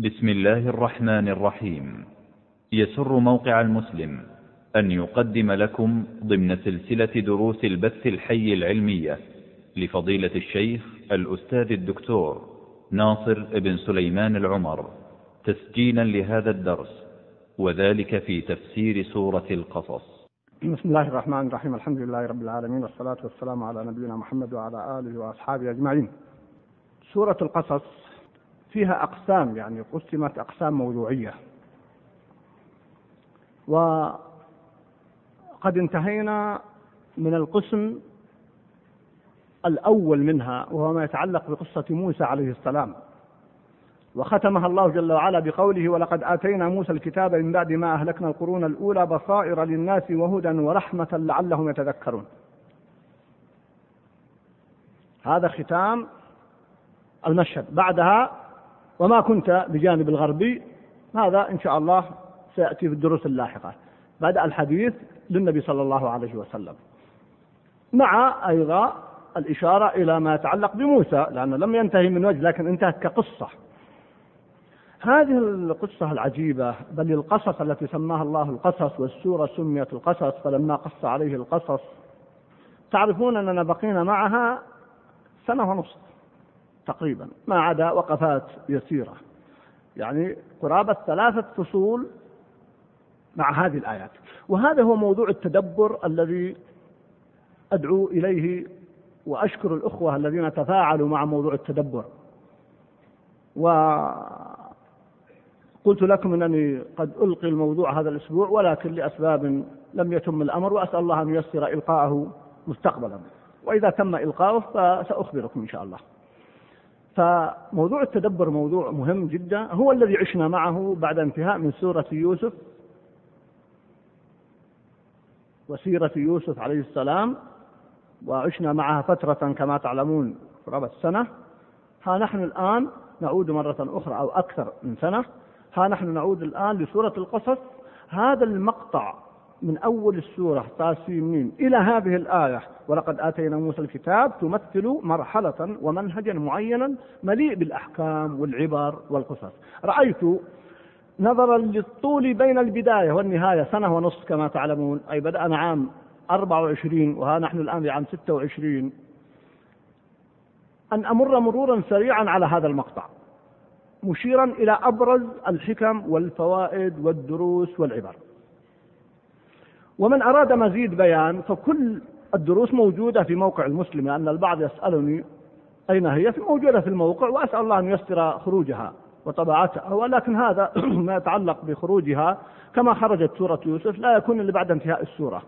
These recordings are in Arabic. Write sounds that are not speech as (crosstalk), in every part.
بسم الله الرحمن الرحيم. يسر موقع المسلم أن يقدم لكم ضمن سلسلة دروس البث الحي العلمية لفضيلة الشيخ الأستاذ الدكتور ناصر بن سليمان العمر تسجيلا لهذا الدرس وذلك في تفسير سورة القصص. بسم الله الرحمن الرحيم. الحمد لله رب العالمين والصلاة والسلام على نبينا محمد وعلى آله وأصحابه أجمعين. سورة القصص فيها أقسام يعني قسمت أقسام موضوعية. وقد انتهينا من القسم الأول منها وهو ما يتعلق بقصة موسى عليه السلام. وختمها الله جل وعلا بقوله ولقد آتينا موسى الكتاب من بعد ما أهلكنا القرون الأولى بصائر للناس وهدى ورحمة لعلهم يتذكرون. هذا ختام المشهد. بعدها وما كنت بجانب الغربي هذا إن شاء الله سيأتي في الدروس اللاحقة. بدأ الحديث للنبي صلى الله عليه وسلم. مع أيضا الإشارة إلى ما يتعلق بموسى لأنه لم ينتهي من وجه لكن انتهت كقصة. هذه القصة العجيبة بل القصص التي سماها الله القصص والسورة سميت القصص فلما قص عليه القصص تعرفون أننا بقينا معها سنة ونصف. تقريبا ما عدا وقفات يسيرة. يعني قرابة ثلاثة فصول مع هذه الآيات. وهذا هو موضوع التدبر الذي أدعو إليه وأشكر الأخوة الذين تفاعلوا مع موضوع التدبر. وقلت لكم أنني قد ألقي الموضوع هذا الأسبوع ولكن لأسباب لم يتم الأمر وأسأل الله أن ييسر إلقاءه مستقبلا. وإذا تم إلقاؤه فسأخبركم إن شاء الله. فموضوع التدبر موضوع مهم جدا. هو الذي عشنا معه بعد انتهاء من سورة يوسف وسيرة يوسف عليه السلام وعشنا معها فترة كما تعلمون قرابة سنة ها نحن الآن نعود مرة أخرى أو أكثر من سنة. ها نحن نعود الآن لسورة القصص. هذا المقطع من أول السورة تاسيم إلى هذه الآية. ولقد آتينا موسى الكتاب تمثل مرحلة ومنهجا معينا مليء بالأحكام والعبر والقصص. رأيت نظرا للطول بين البداية والنهاية سنة ونصف كما تعلمون. أي بدأنا عام 24 وها نحن الآن في عام 26 أن أمر مرورا سريعا على هذا المقطع. مشيرا إلى أبرز الحكم والفوائد والدروس والعبر. ومن أراد مزيد بيان فكل الدروس موجودة في موقع المسلم لأن البعض يسألني أين هي موجودة في الموقع وأسأل الله أن ييسر خروجها وطباعتها ولكن هذا (clears throat) ما يتعلق بخروجها. كما خرجت سورة يوسف لا يكون إلا بعد انتهاء السورة.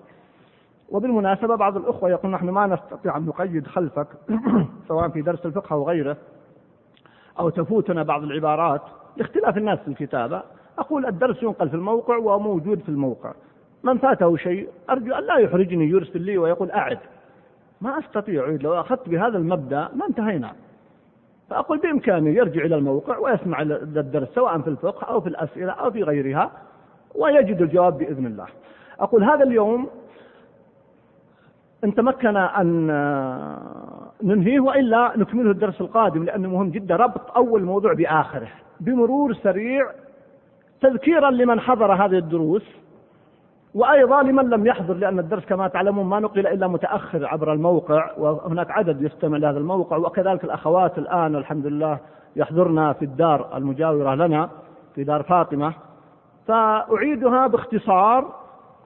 وبالمناسبة بعض الأخوة يقول نحن ما نستطيع أن نقيد خلفك (clears throat) سواء في درس الفقه أو غيره أو تفوتنا بعض العبارات. لاختلاف الناس في الكتابة أقول الدرس ينقل في الموقع وموجود في الموقع. من فاته شيء أرجو أن لا يحرجني يرسل لي ويقول أعد. ما أستطيع لو أخذت بهذا المبدأ ما انتهينا. فأقول بإمكانه يرجع إلى الموقع ويسمع الدرس سواء في الفقه أو في الأسئلة أو في غيرها ويجد الجواب بإذن الله. أقول هذا اليوم إن تمكن أن ننهيه وإلا نكمله الدرس القادم لأنه مهم جدا. ربط أول موضوع بآخره. بمرور سريع تذكيرا لمن حضر هذه الدروس. وأيضا لمن لم يحضر لأن الدرس كما تعلمون ما نقل إلا متأخر عبر الموقع وهناك عدد يستمع لهذا الموقع وكذلك الأخوات الآن الحمد لله يحضرنا في الدار المجاورة لنا في دار فاطمة. فأعيدها باختصار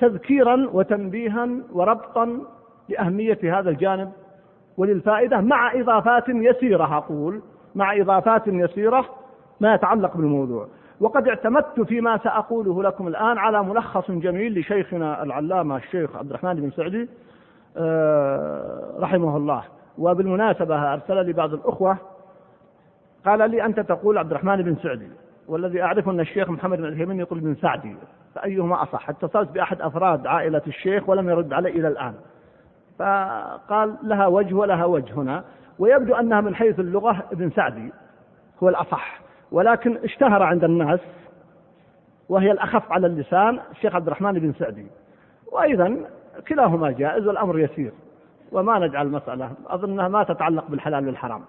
تذكيرا وتنبيها وربطا لأهمية هذا الجانب وللفائدة مع إضافات يسيرة أقول مع إضافات يسيرة ما يتعلق بالموضوع. وقد اعتمدت فيما سأقوله لكم الآن على ملخص جميل لشيخنا العلامة الشيخ عبد الرحمن بن سعدي آه، رحمه الله. وبالمناسبة أرسل لي بعض الأخوة قال لي أنت تقول عبد الرحمن بن سعدي والذي أعرفه أن الشيخ محمد بن الهيمن يقول بن سعدي فأيهما أصح؟ اتصلت بأحد أفراد عائلة الشيخ ولم يرد علي إلى الآن. فقال لها وجه ولها وجه هنا ويبدو أنها من حيث اللغة ابن سعدي هو الأصح. ولكن اشتهر عند الناس وهي الأخف على اللسان الشيخ عبد الرحمن بن سعدي. وأيضا كلاهما جائز والأمر يسير وما نجعل المسألة أظنها ما تتعلق بالحلال والحرام.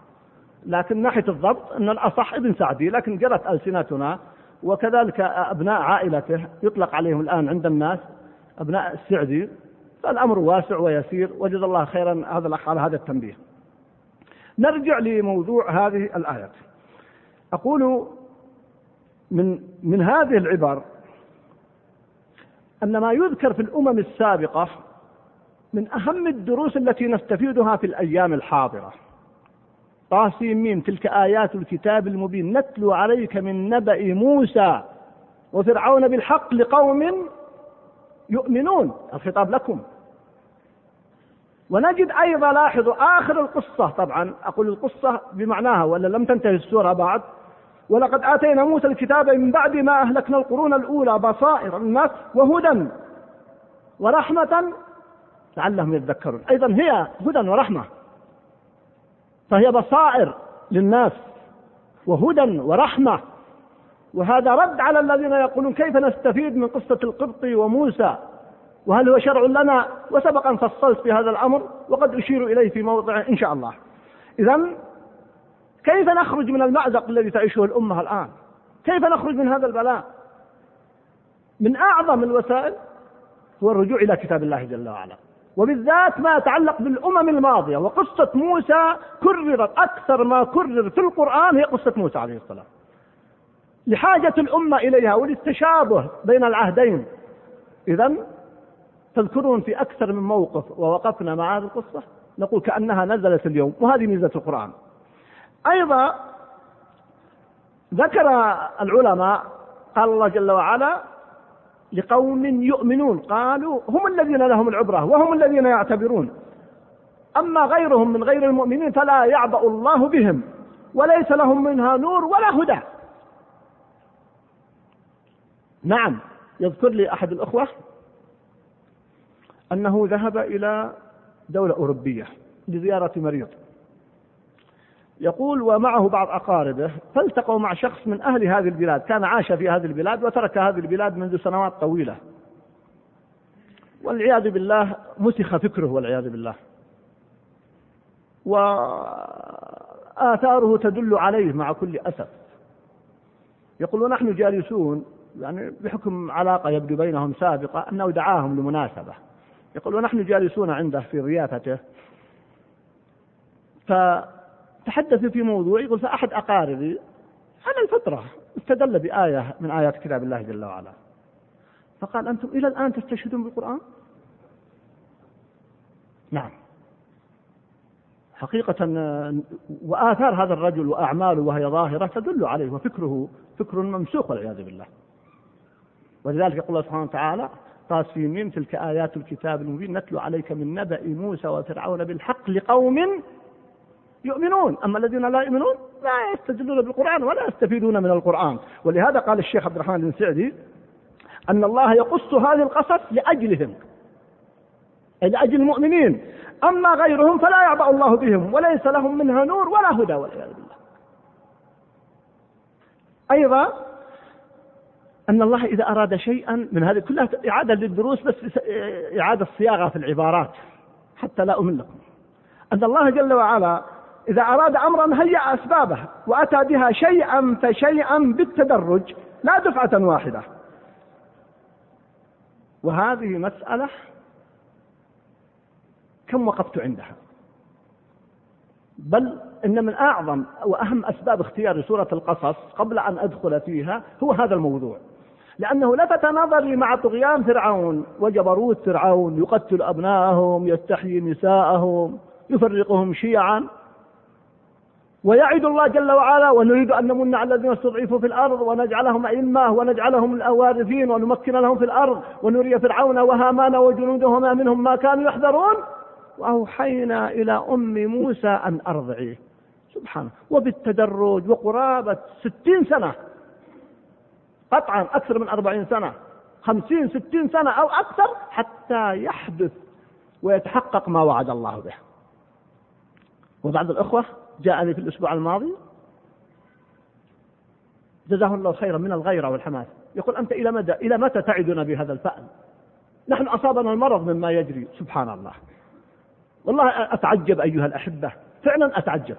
لكن ناحية الضبط أن الأصح ابن سعدي لكن جرت ألسنتنا وكذلك أبناء عائلته يطلق عليهم الآن عند الناس أبناء السعدي. فالأمر واسع ويسير. وجزا الله خيرا هذا الأخ على هذا التنبيه. نرجع لموضوع هذه الآيات أقول من من هذه العبر أن ما يذكر في الأمم السابقة من أهم الدروس التي نستفيدها في الأيام الحاضرة. طاسيم ميم تلك آيات الكتاب المبين نتلو عليك من نبأ موسى وفرعون بالحق لقوم يؤمنون. الخطاب لكم. ونجد أيضا لاحظوا آخر القصة طبعا. أقول القصة بمعناها ولا لم تنتهي السورة بعد. ولقد آتينا موسى الكتاب من بعد ما أهلكنا القرون الأولى بصائر الناس وهدى ورحمة لعلهم يتذكرون. أيضا هي هدى ورحمة. فهي بصائر للناس وهدى ورحمة. وهذا رد على الذين يقولون كيف نستفيد من قصة القبط وموسى؟ وهل هو شرع لنا؟ وسبق أن فصلت في هذا الأمر وقد أشير إليه في موضع إن شاء الله. إذا كيف نخرج من المأزق الذي تعيشه الأمة الآن؟ كيف نخرج من هذا البلاء؟ من أعظم الوسائل هو الرجوع إلى كتاب الله جل وعلا. وبالذات ما يتعلق بالأمم الماضية. وقصة موسى كررت أكثر ما كرر في القرآن هي قصة موسى عليه السلام. لحاجة الأمة إليها وللتشابه بين العهدين. إذا تذكرون في أكثر من موقف ووقفنا مع هذه القصة. نقول كأنها نزلت اليوم. وهذه ميزة القرآن. أيضا ذكر العلماء قال الله جل وعلا لقوم يؤمنون قالوا هم الذين لهم العبرة وهم الذين يعتبرون. أما غيرهم من غير المؤمنين فلا يعبأ الله بهم وليس لهم منها نور ولا هدى. نعم يذكر لي أحد الأخوة أنه ذهب إلى دولة أوروبية لزيارة مريض. يقول ومعه بعض أقاربه فالتقوا مع شخص من أهل هذه البلاد كان عاش في هذه البلاد وترك هذه البلاد منذ سنوات طويلة. والعياذ بالله مسخ فكره والعياذ بالله. وآثاره تدل عليه مع كل أسف. يقول ونحن جالسون يعني بحكم علاقة يبدو بينهم سابقة أنه دعاهم لمناسبة. يقول ونحن جالسون عنده في ضيافته فتحدث في موضوع يقول فأحد أقاربي على الفطرة استدل بآية من آيات كتاب الله جل وعلا. فقال أنتم إلى الآن تستشهدون بالقرآن؟ نعم. حقيقة وآثار هذا الرجل وأعماله وهي ظاهرة تدل عليه وفكره فكر ممسوخ والعياذ بالله. ولذلك يقول الله سبحانه وتعالى طاسيم تلك آيات الكتاب المبين نتلو عليك من نبأ موسى وفرعون بالحق لقوم يؤمنون. أما الذين لا يؤمنون لا يستدلون بالقرآن ولا يستفيدون من القرآن. ولهذا قال الشيخ عبد الرحمن بن سعدي أن الله يقص هذه القصص لأجلهم لأجل المؤمنين. أما غيرهم فلا يعبأ الله بهم وليس لهم منها نور ولا هدى والعياذ بالله. أيضا أن الله إذا أراد شيئا من هذه كلها إعادة للدروس بس إعادة صياغة في العبارات حتى لا أملكم. أن الله جل وعلا إذا أراد أمرا هيأ أسبابه وأتى بها شيئا فشيئا بالتدرج لا دفعة واحدة. وهذه مسألة كم وقفت عندها؟ بل إن من أعظم وأهم أسباب اختيار سورة القصص قبل أن أدخل فيها هو هذا الموضوع. لأنه لفت نظري مع طغيان فرعون وجبروت فرعون يقتل أبناءهم يستحيي نساءهم يفرقهم شيعا. ويعد الله جل وعلا ونريد أن نمن على الذين استضعفوا في الأرض ونجعلهم أئمة ونجعلهم الأوارثين ونمكن لهم في الأرض ونري فرعون وهامان وجنودهما منهم ما كانوا يحذرون وأوحينا إلى أم موسى أن أرضعيه. سبحانه. وبالتدرج وقرابة ستين سنة. قطعا أكثر من أربعين سنة. خمسين ستين سنة أو أكثر حتى يحدث ويتحقق ما وعد الله به. وبعض الأخوة جاءني في الأسبوع الماضي. جزاه الله خيرا من الغيرة والحماس. يقول أنت إلى مدى إلى متى تعدنا بهذا الفأل نحن أصابنا المرض مما يجري. سبحان الله. والله أتعجب أيها الأحبة. فعلا أتعجب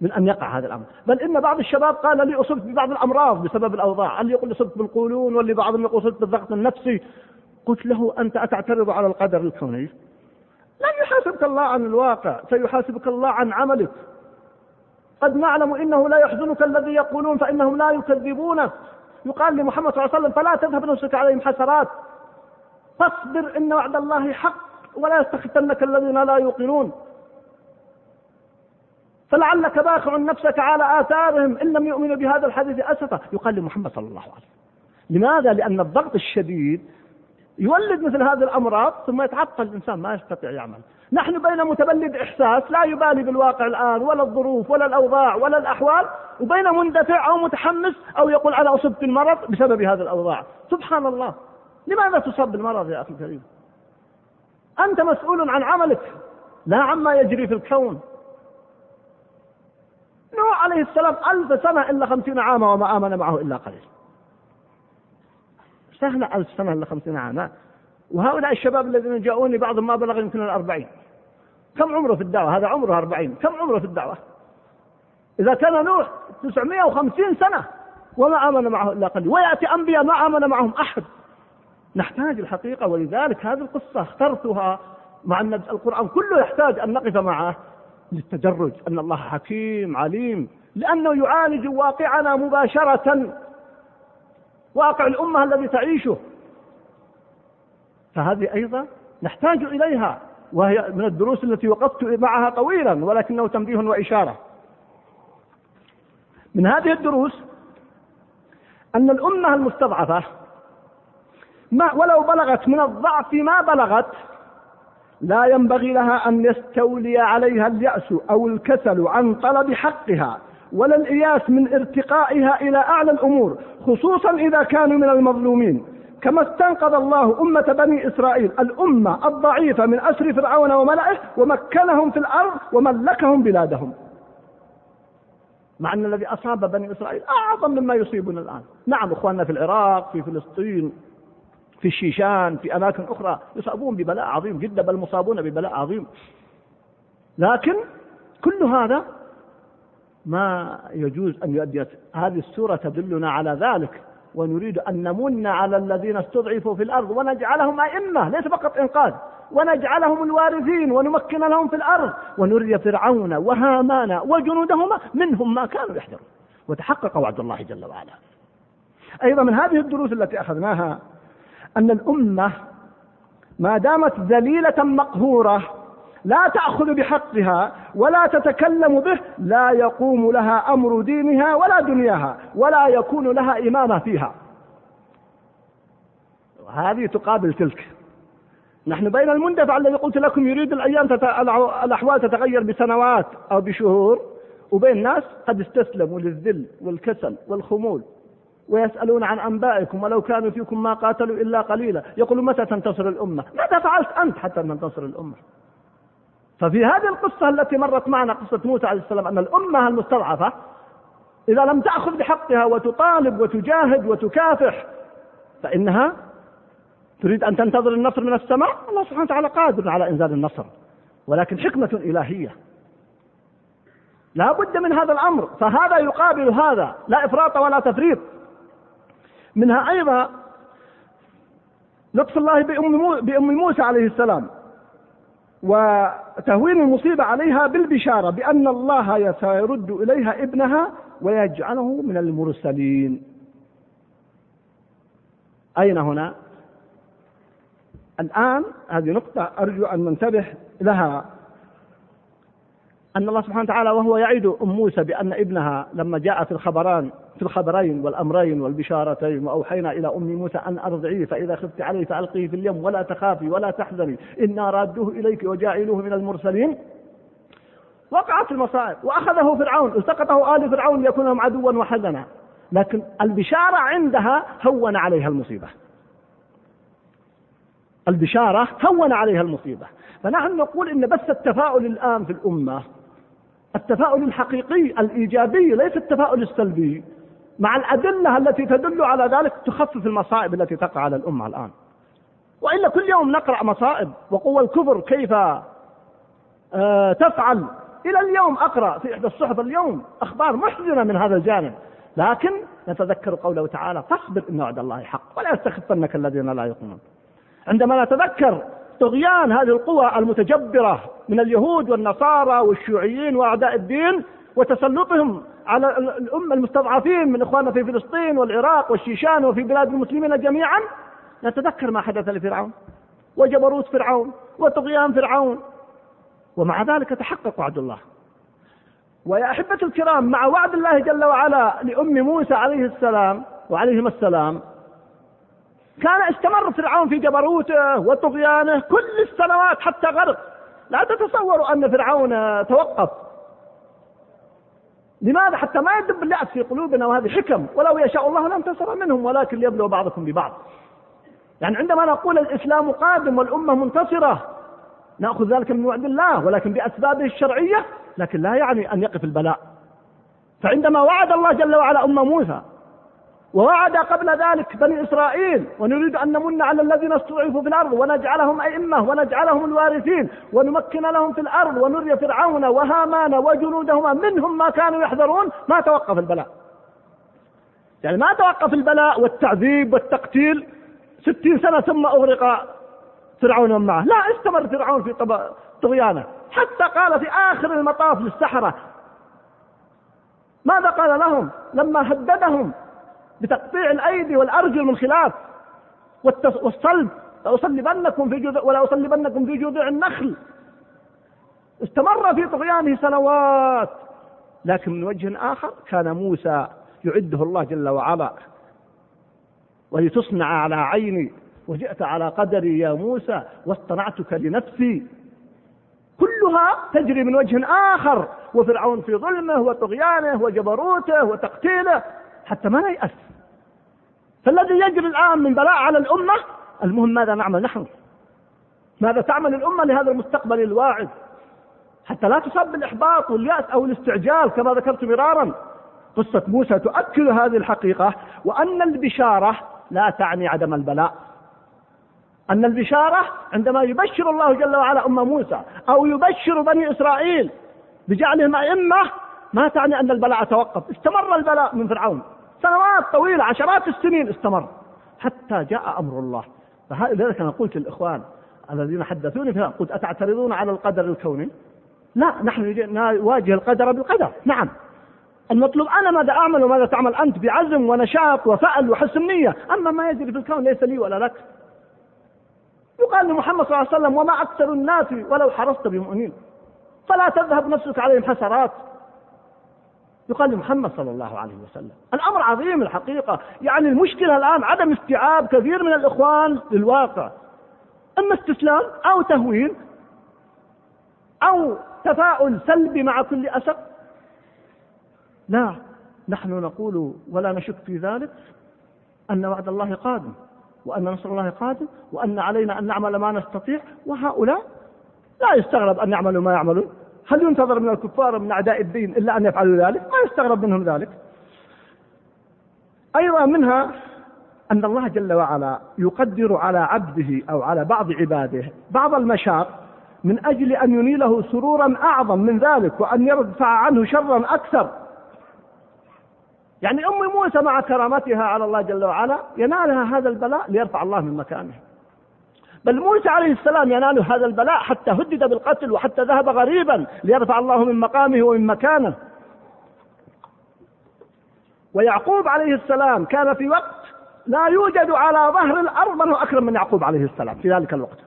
من أن يقع هذا الأمر. بل إن بعض الشباب قال لي أصبت ببعض الأمراض بسبب الأوضاع. اللي يقول أصبت بالقولون واللي بعضهم يقول أصبت بالضغط النفسي. قلت له أنت أتعترض على القدر الكوني؟ لن يحاسبك الله عن الواقع سيحاسبك الله عن عملك. قد نعلم إنه لا يحزنك الذي يقولون فإنهم لا يكذبونك. يقال لمحمد صلى الله عليه وسلم فلا تذهب نفسك عليهم حسرات. فاصبر إن وعد الله حق ولا يستخفنك الذين لا يوقنون. فلعلك باخع نفسك على آثارهم إن لم يؤمنوا بهذا الحديث أسفا يقال لمحمد صلى الله عليه وسلم. لماذا؟ لأن الضغط الشديد يولد مثل هذه الأمراض ثم يتعطل الإنسان ما يستطيع يعمل. نحن بين متبلد إحساس لا يبالي بالواقع الآن ولا الظروف ولا الأوضاع ولا الأحوال وبين مندفع أو متحمس أو يقول أنا أصبت بالمرض بسبب هذه الأوضاع. سبحان الله. لماذا تصاب بالمرض يا أخي الكريم؟ أنت مسؤول عن عملك. لا عما يجري في الكون. نوح عليه السلام ألف سنة إلا خمسين عاما وما آمن معه إلا قليل. سهلة ألف سنة إلا خمسين عاما. وهؤلاء الشباب الذين جاءوني بعضهم ما بلغ يمكن الأربعين. كم عمره في الدعوة؟ هذا عمره أربعين. كم عمره في الدعوة؟ إذا كان نوح تسعمائة وخمسين سنة وما آمن معه إلا قليل. ويأتي أنبياء ما آمن معهم أحد. نحتاج الحقيقة ولذلك هذه القصة اخترتها مع أن القرآن كله يحتاج أن نقف معه للتدرج. أن الله حكيم عليم. لأنه يعالج واقعنا مباشرة. واقع الأمة الذي تعيشه. فهذه أيضا نحتاج إليها. وهي من الدروس التي وقفت معها طويلا ولكنه تنبيه وإشارة. من هذه الدروس أن الأمة المستضعفة ما ولو بلغت من الضعف ما بلغت لا ينبغي لها أن يستولي عليها اليأس أو الكسل عن طلب حقها ولا الإياس من ارتقائها إلى أعلى الأمور خصوصا إذا كانوا من المظلومين. كما استنقذ الله أمة بني إسرائيل الأمة الضعيفة من أسر فرعون وملئه ومكنهم في الأرض وملكهم بلادهم. مع أن الذي أصاب بني إسرائيل أعظم مما يصيبنا الآن. نعم إخواننا في العراق في فلسطين في الشيشان في أماكن أخرى يصابون ببلاء عظيم جدا بل مصابون ببلاء عظيم. لكن كل هذا ما يجوز أن يؤدي هذه السورة تدلنا على ذلك. ونريد أن نمن على الذين استضعفوا في الأرض ونجعلهم أئمة ليس فقط إنقاذ. ونجعلهم الوارثين ونمكن لهم في الأرض. ونري فرعون وهامان وجنودهما منهم ما كانوا يحذرون. وتحقق وعد الله جل وعلا. أيضا من هذه الدروس التي أخذناها أن الأمة ما دامت ذليلة مقهورة لا تأخذ بحقها ولا تتكلم به لا يقوم لها أمر دينها ولا دنياها ولا يكون لها إمامة فيها. هذه تقابل تلك. نحن بين المندفع الذي قلت لكم يريد الأيام تت... الأحوال تتغير بسنوات أو بشهور وبين ناس قد استسلموا للذل والكسل والخمول ويسألون عن أنبائكم ولو كانوا فيكم ما قاتلوا إلا قليلا. يقولون متى تنتصر الأمة؟ ماذا فعلت أنت حتى تنتصر الأمة؟ ففي هذه القصة التي مرت معنا قصة موسى عليه السلام أن الأمة المستضعفة إذا لم تأخذ بحقها وتطالب وتجاهد وتكافح فإنها تريد أن تنتظر النصر من السماء؟ الله سبحانه وتعالى قادر على إنزال النصر ولكن حكمة إلهية. لا بد من هذا الأمر فهذا يقابل هذا لا إفراط ولا تفريط. منها أيضا لطف الله بأم موسى عليه السلام. وتهوين المصيبة عليها بالبشارة بأن الله سيرد إليها ابنها ويجعله من المرسلين. أين هنا؟ الآن هذه نقطة أرجو أن ننتبه لها. أن الله سبحانه وتعالى وهو يعيد أم موسى بأن ابنها لما جاء في الخبران في الخبرين والأمرين والبشارتين وأوحينا إلى أم موسى أن أرضعيه فإذا خفت عليه فألقيه في اليم ولا تخافي ولا تحزني. إنا رادوه إليك وجاعلوه من المرسلين. وقعت المصائب وأخذه فرعون التقطه آل فرعون ليكون لهم عدوا وحزنا. لكن البشارة عندها هون عليها المصيبة. البشارة هون عليها المصيبة. فنحن نقول إن بس التفاؤل الآن في الأمة التفاؤل الحقيقي الإيجابي ليس التفاؤل السلبي. مع الأدلة التي تدل على ذلك تخفف المصائب التي تقع على الأمة الآن. وإلا كل يوم نقرأ مصائب وقوى الكفر كيف آه، تفعل. إلى اليوم أقرأ في إحدى الصحف اليوم أخبار محزنة من هذا الجانب. لكن نتذكر قوله تعالى فاصبر إن وعد الله حق ولا يستخفنك الذين لا يؤمنون. عندما نتذكر طغيان هذه القوى المتجبرة من اليهود والنصارى والشيوعيين وأعداء الدين وتسلطهم على الأمة المستضعفين من إخواننا في فلسطين والعراق والشيشان وفي بلاد المسلمين جميعا. نتذكر ما حدث لفرعون وجبروت فرعون وطغيان فرعون. ومع ذلك تحقق وعد الله. ويا أحبة الكرام مع وعد الله جل وعلا لأم موسى عليه السلام وعليهما السلام كان استمر فرعون في جبروته وطغيانه كل السنوات حتى غرق. لا تتصوروا أن فرعون توقف. لماذا؟ حتى ما يدب اليأس في قلوبنا وهذه حكم. ولو يشاء الله لانتصر منهم ولكن ليبلو بعضكم ببعض. يعني عندما نقول الإسلام قادم والأمة منتصرة نأخذ ذلك من وعد الله ولكن بأسبابه الشرعية لكن لا يعني أن يقف البلاء. فعندما وعد الله جل وعلا أم موسى ووعد قبل ذلك بني إسرائيل ونريد أن نمن على الذين استضعفوا في الأرض ونجعلهم أئمة ونجعلهم الوارثين ونمكن لهم في الأرض ونري فرعون وهامان وجنودهما منهم ما كانوا يحذرون ما توقف البلاء. يعني ما توقف البلاء والتعذيب والتقتيل ستين سنة ثم أغرق فرعون معه. لا استمر فرعون في طغيانه. حتى قال في آخر المطاف للسحرة ماذا قال لهم؟ لما هددهم بتقطيع الأيدي والأرجل من خلاف. والصلب. لأصلبنكم في جذع ولا أصلبنكم في جذوع النخل. استمر في طغيانه سنوات. لكن من وجه آخر كان موسى يعده الله جل وعلا. ولتصنع على عيني. وجئت على قدري يا موسى واصطنعتك لنفسي. كلها تجري من وجه آخر. وفرعون في ظلمه وطغيانه وجبروته وتقتيله. حتى ما نيأس فالذي يجري الآن من بلاء على الأمة المهم ماذا نعمل نحن؟ ماذا تعمل الأمة لهذا المستقبل الواعد؟ حتى لا تصاب بالإحباط واليأس أو الاستعجال كما ذكرت مرارا. قصة موسى تؤكد هذه الحقيقة وأن البشارة لا تعني عدم البلاء. أن البشارة عندما يبشر الله جل وعلا أم موسى أو يبشر بني إسرائيل بجعلهم أئمة ما تعني أن البلاء توقف. استمر البلاء من فرعون. سنوات طويلة عشرات السنين استمر. حتى جاء أمر الله. فلذلك أنا قلت للإخوان الذين حدثوني فيها قلت أتعترضون على القدر الكوني؟ لا نحن نواجه القدر بالقدر. نعم. المطلوب أنا ماذا أعمل وماذا تعمل أنت بعزم ونشاط وفعل وحسن نية. أما ما يجري في الكون ليس لي ولا لك. يقال لمحمد صلى الله عليه وسلم وما أكثر الناس ولو حرصت بمؤمنين. فلا تذهب نفسك عليهم حسرات. يقال لمحمد صلى الله عليه وسلم. الأمر عظيم الحقيقة. يعني المشكلة الآن عدم استيعاب كثير من الإخوان للواقع. إما استسلام أو تهويل أو تفاؤل سلبي مع كل أسف لا نحن نقول ولا نشك في ذلك أن وعد الله قادم وأن نصر الله قادم وأن علينا أن نعمل ما نستطيع وهؤلاء لا يستغرب أن يعملوا ما يعملون. هل ينتظر من الكفار من أعداء الدين إلا أن يفعلوا ذلك؟ ما يستغرب منهم ذلك. أيضا منها أن الله جل وعلا يقدر على عبده أو على بعض عباده بعض المشاق من أجل أن ينيله سرورا أعظم من ذلك وأن يرفع عنه شرا أكثر. يعني أم موسى مع كرامتها على الله جل وعلا ينالها هذا البلاء ليرفع الله من مكانه. بل موسى عليه السلام ينال هذا البلاء حتى هدد بالقتل وحتى ذهب غريبا ليرفع الله من مقامه ومن مكانه. ويعقوب عليه السلام كان في وقت لا يوجد على ظهر الأرض من هو أكرم من يعقوب عليه السلام في ذلك الوقت.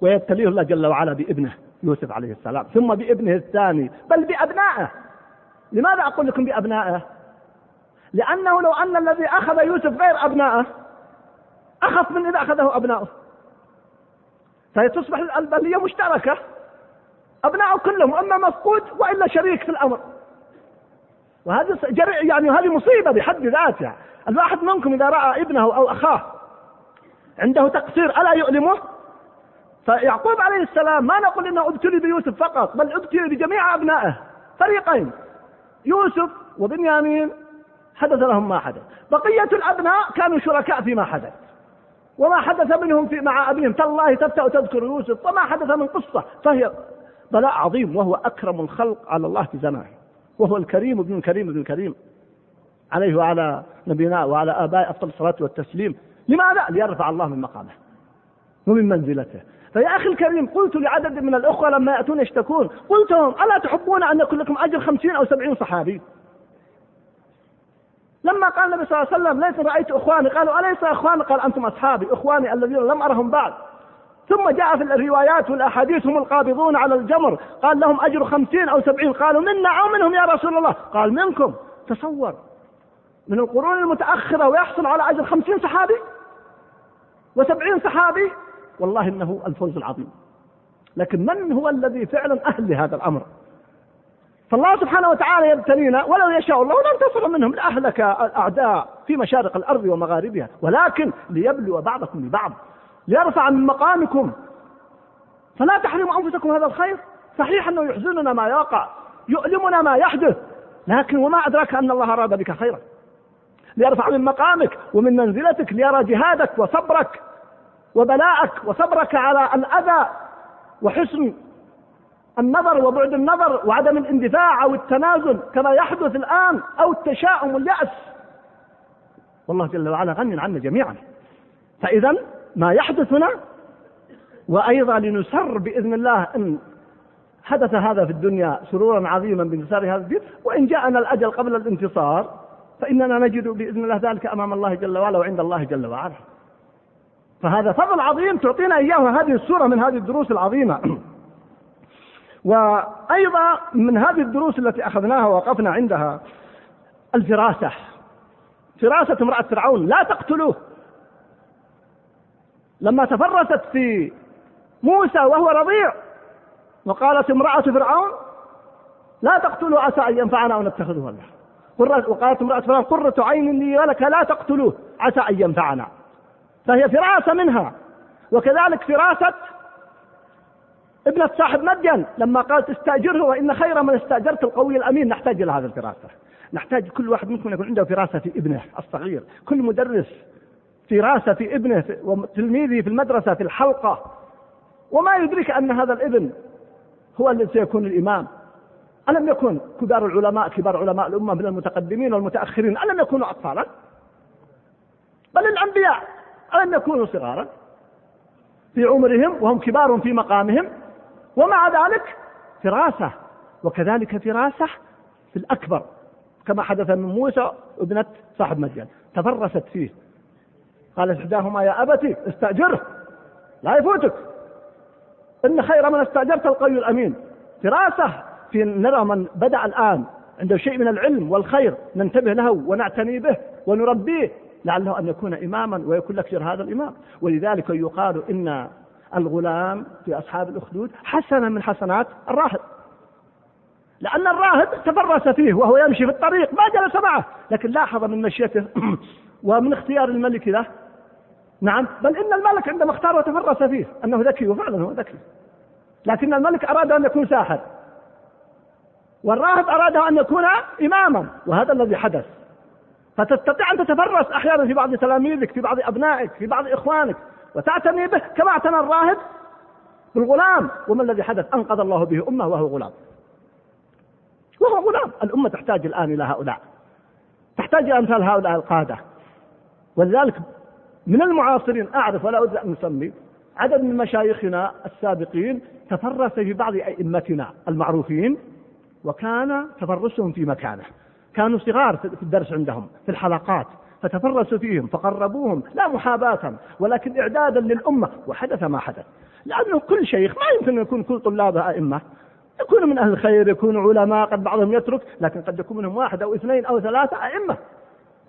ويبتليه الله جل وعلا بابنه يوسف عليه السلام ثم بابنه الثاني بل بأبنائه. لماذا أقول لكم بأبنائه؟ لأنه لو أن الذي أخذ يوسف غير أبنائه أخف من إذا أخذه أبنائه فهي تصبح البلية مشتركة. أبنائه كلهم أما مفقود وإلا شريك في الأمر. وهذه يعني هذه مصيبة بحد ذاتها. الواحد منكم إذا رأى ابنه أو أخاه عنده تقصير ألا يؤلمه؟ فيعقوب عليه السلام ما نقول إنه ابتلي بيوسف فقط بل ابتلي بجميع أبنائه. فريقين يوسف وبنيامين حدث لهم ما حدث. بقية الأبناء كانوا شركاء فيما حدث. وما حدث منهم في مع أبيهم. تالله تبدأ تذكر يوسف وما حدث من قصة. فهي بلاء عظيم وهو أكرم الخلق على الله في زمانه. وهو الكريم ابن الكريم ابن الكريم عليه وعلى نبينا وعلى آبائه أفضل الصلاة والتسليم. لماذا؟ ليرفع الله من مقامه ومن منزلته. فيا أخي الكريم قلت لعدد من الأخوة لما يأتون يشتكون قلت لهم ألا تحبون أن يكون لكم أجر خمسين أو سبعين صحابي؟ لما قال النبي صلى الله عليه وسلم ليس رأيت إخواني. قالوا أليس إخواني قال أنتم أصحابي إخواني الذين لم أرهم بعد. ثم جاء في الروايات والأحاديث هم القابضون على الجمر. قال لهم أجر خمسين أو سبعين. قالوا منا أو منهم يا رسول الله. قال منكم. تصور من القرون المتأخرة ويحصل على أجر خمسين صحابي وسبعين صحابي؟ والله إنه الفوز العظيم. لكن من هو الذي فعلا أهل لهذا الأمر؟ فالله سبحانه وتعالى يبتلينا ولو يشاء الله لانتصر منهم لأهلك الأعداء في مشارق الأرض ومغاربها. ولكن ليبلو بعضكم ببعض ليرفع من مقامكم. فلا تحرموا أنفسكم هذا الخير. صحيح أنه يحزننا ما يقع يؤلمنا ما يحدث لكن وما أدراك أن الله أراد بك خيرا. ليرفع من مقامك ومن منزلتك ليرى جهادك وصبرك وبلاءك وصبرك على الأذى وحسن النظر وبعد النظر وعدم الاندفاع أو التنازل كما يحدث الآن أو التشاؤم واليأس. والله جل وعلا غني عنا جميعا. فإذا ما يحدث هنا وأيضا لنسر بإذن الله إن حدث هذا في الدنيا سرورا عظيما بانتصار هذا الدين وإن جاءنا الأجل قبل الانتصار فإننا نجد بإذن الله ذلك أمام الله جل وعلا وعند الله جل وعلا. فهذا فضل عظيم تعطينا إياه هذه السورة من هذه الدروس العظيمة. وأيضا من هذه الدروس التي أخذناها ووقفنا عندها الفراسة فراسة امرأة فرعون لا تقتلوه. لما تفرست في موسى وهو رضيع وقالت امرأة فرعون لا تقتلوا عسى أن ينفعنا أو نتخذه ولدا وقالت امرأة فرعون قرة عين لي ولك لا تقتلوه عسى أن ينفعنا. فهي فراسة منها. وكذلك فراسة ابنة صاحب مدين لما قالت استأجره وإن خير من استأجرت القوي الأمين. نحتاج إلى هذه الفراسة. نحتاج كل واحد منكم يكون عنده فراسة في ابنه الصغير. كل مدرس فراسة في ابنه وتلميذه في المدرسة في الحلقة. وما يدرك أن هذا الابن هو الذي سيكون الإمام. ألم يكن كبار العلماء كبار علماء الأمة من المتقدمين والمتأخرين ألم يكونوا أطفالا؟ بل الأنبياء ألم يكونوا صغارا في عمرهم وهم كبار في مقامهم؟ ومع ذلك فراسة وكذلك فراسة في الأكبر كما حدث من موسى ابنة صاحب مدين تفرست فيه. قالت إحداهما يا أبتي استأجره لا يفوتك. إن خير من استأجرت القوي الأمين. فراسة في نرى من بدأ الآن عنده شيء من العلم والخير ننتبه له ونعتني به ونربيه لعله أن يكون إماما ويكون لك هذا الإمام. ولذلك يقال إن الغلام في أصحاب الأخدود حسنة من حسنات الراهب. لأن الراهب تفرس فيه وهو يمشي في الطريق ما جلس معه. لكن لاحظ من مشيته (clears throat) ومن اختيار الملك له. نعم بل إن الملك عندما اختار وتفرس فيه أنه ذكي وفعلا هو ذكي. لكن الملك أراد أن يكون ساحر. والراهب أراد أن يكون إماما وهذا الذي حدث. فتستطيع أن تتفرس أحيانا في بعض تلاميذك في بعض أبنائك في بعض إخوانك. وتعتني به كما اعتنى الراهب بالغلام. وما الذي حدث؟ أنقذ الله به أمة وهو غلام. وهو غلام. الأمة تحتاج الآن إلى هؤلاء. تحتاج إلى أمثال هؤلاء القادة. ولذلك من المعاصرين أعرف ولا أريد أن أسمي عدد من مشايخنا السابقين تفرس في بعض أئمتنا المعروفين وكان تفرسهم في مكانه. كانوا صغار في الدرس عندهم في الحلقات. فتفرسوا فيهم فقربوهم لا محاباة ولكن إعدادا للأمة وحدث ما حدث. لأنه كل شيخ ما يمكن أن يكون كل طلابه أئمة. يكونوا من أهل الخير يكونوا علماء قد بعضهم يترك لكن قد يكون منهم واحد أو اثنين أو ثلاثة أئمة.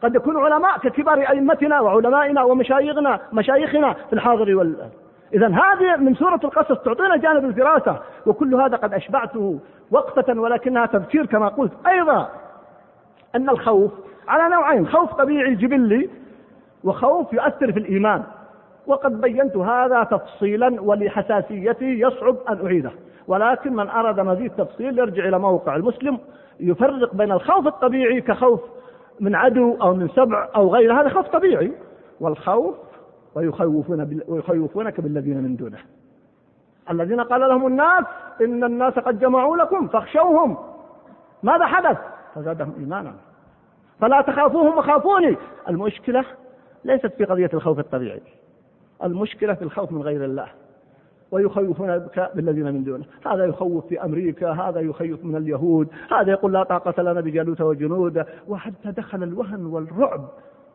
قد يكونوا علماء ككبار أئمتنا وعلمائنا ومشايخنا مشايخنا في الحاضر وال. إذا هذه من سورة القصص تعطينا جانب الفراسة وكل هذا قد أشبعته وقفة ولكنها تذكير كما قلت أيضا أن الخوف على نوعين خوف طبيعي جبلي وخوف يؤثر في الإيمان. وقد بينت هذا تفصيلا ولحساسيته يصعب أن أعيده. ولكن من أراد مزيد تفصيل يرجع إلى موقع المسلم يفرق بين الخوف الطبيعي كخوف من عدو أو من سبع أو غيره هذا خوف طبيعي. والخوف ويخوفون ويخوفونك بالذين من دونه. الذين قال لهم الناس إن الناس قد جمعوا لكم فاخشوهم. ماذا حدث؟ فزادهم إيمانا. فلا تخافوهم وخافوني. المشكلة ليست في قضية الخوف الطبيعي. المشكلة في الخوف من غير الله. ويخوفون بك بالذين من دونه. هذا يخوف في أمريكا هذا يخوف من اليهود. هذا يقول لا طاقة لنا بجالوت وجنوده. وحتى دخل الوهن والرعب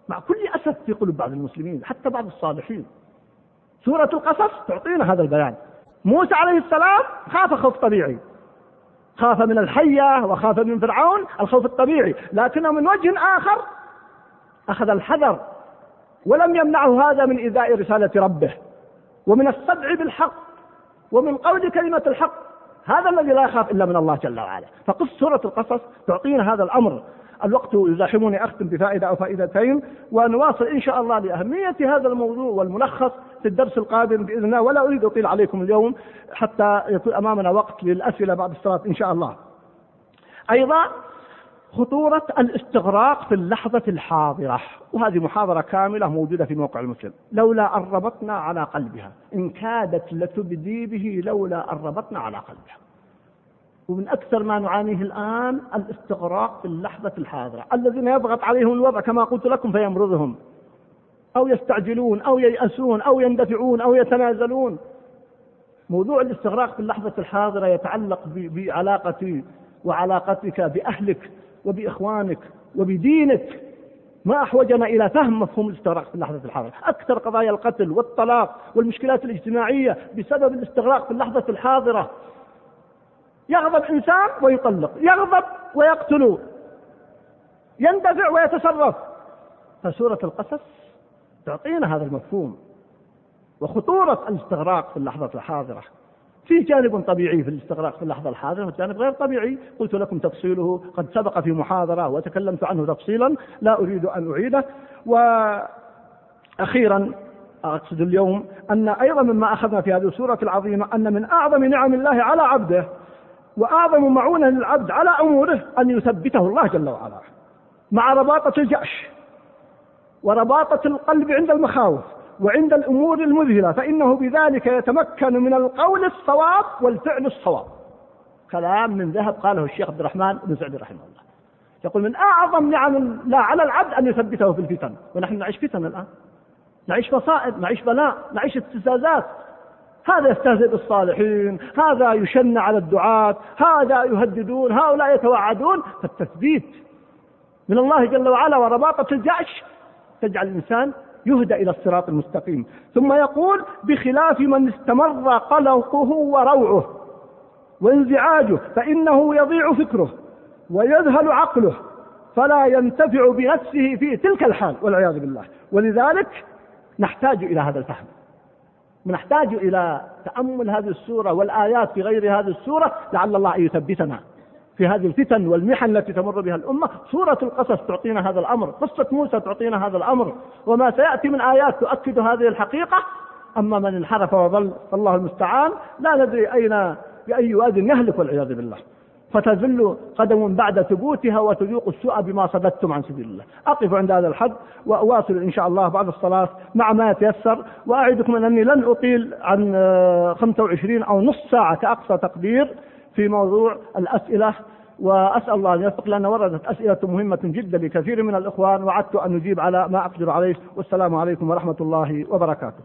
مع كل أسف في قلوب بعض المسلمين حتى بعض الصالحين. سورة القصص تعطينا هذا البيان. موسى عليه السلام خاف خوف طبيعي. خاف من الحية وخاف من فرعون الخوف الطبيعي. لكنه من وجه آخر أخذ الحذر ولم يمنعه هذا من إيذاء رسالة ربه. ومن الصدع بالحق ومن قول كلمة الحق. هذا الذي لا يخاف إلا من الله جل وعلا. فقص سورة القصص تعطينا هذا الأمر. الوقت يزاحمني أختم بفائدة أو فائدتين ونواصل إن شاء الله لأهمية هذا الموضوع والملخص في الدرس القادم بإذن الله ولا أريد أطيل عليكم اليوم حتى يكون أمامنا وقت للأسئلة بعد الصلاة إن شاء الله. أيضا خطورة الاستغراق في اللحظة الحاضرة وهذه محاضرة كاملة موجودة في موقع المسلم لولا أن ربطنا على قلبها إن كادت لتبدي به لولا أن ربطنا على قلبها. ومن أكثر ما نعانيه الآن الاستغراق في اللحظة الحاضرة. الذين يضغط عليهم الوضع كما قلت لكم فيمرضهم. أو يستعجلون أو ييأسون أو يندفعون أو يتنازلون. موضوع الاستغراق في اللحظة الحاضرة يتعلق بعلاقتي وعلاقتك بأهلك وبإخوانك وبدينك. ما أحوجنا إلى فهم مفهوم الاستغراق في اللحظة الحاضرة. أكثر قضايا القتل والطلاق والمشكلات الاجتماعية بسبب الاستغراق في اللحظة الحاضرة. يغضب إنسان ويطلق يغضب ويقتل يندفع ويتصرف. فسورة القصص تعطينا هذا المفهوم وخطورة الاستغراق في اللحظة الحاضرة. في جانب طبيعي في الاستغراق في اللحظة الحاضرة وجانب غير طبيعي. قلت لكم تفصيله قد سبق في محاضرة وتكلمت عنه تفصيلا لا أريد أن أعيده. وأخيرا أقصد اليوم أن أيضا مما أخذنا في هذه السورة العظيمة أن من أعظم نعم الله على عبده وأعظم معونة للعبد على أموره أن يثبته الله جل وعلا. مع رباطة الجأش ورباطة القلب عند المخاوف وعند الأمور المذهلة فإنه بذلك يتمكن من القول الصواب والفعل الصواب. كلام من ذهب قاله الشيخ عبد الرحمن بن سعد رحمه الله. يقول من أعظم نعم الله على العبد أن يثبته في الفتن ونحن نعيش فتن الآن. نعيش مصائب نعيش بلاء نعيش ابتزازات هذا يستهزئ بالصالحين هذا يشن على الدعاة هذا يهددون هؤلاء يتوعدون. فالتثبيت من الله جل وعلا ورباطة الجأش تجعل الإنسان يهدى إلى الصراط المستقيم. ثم يقول بخلاف من استمر قلقه وروعه وانزعاجه فإنه يضيع فكره ويذهل عقله فلا ينتفع بنفسه في تلك الحال والعياذ بالله. ولذلك نحتاج إلى هذا الفهم. نحتاج إلى تأمل هذه السورة والآيات في غير هذه السورة لعل الله أن يثبتنا في هذه الفتن والمحن التي تمر بها الأمة. سورة القصص تعطينا هذا الأمر قصة موسى تعطينا هذا الأمر وما سيأتي من آيات تؤكد هذه الحقيقة. أما من انحرف وضل فالله المستعان. لا ندري أين بأي واد يهلك والعياذ بالله. فتزل قدم بعد ثبوتها وتذوق السوء بما صددتم عن سبيل الله. أقف عند هذا الحد وأواصل إن شاء الله بعد الصلاة مع ما يتيسر وأعدكم أنني لن أطيل عن 25 أو نصف ساعة كأقصى تقدير في موضوع الأسئلة وأسأل الله أن يوفق لنا وردت أسئلة مهمة جدا لكثير من الإخوان وعدت أن نجيب على ما أقدر عليه والسلام عليكم ورحمة الله وبركاته.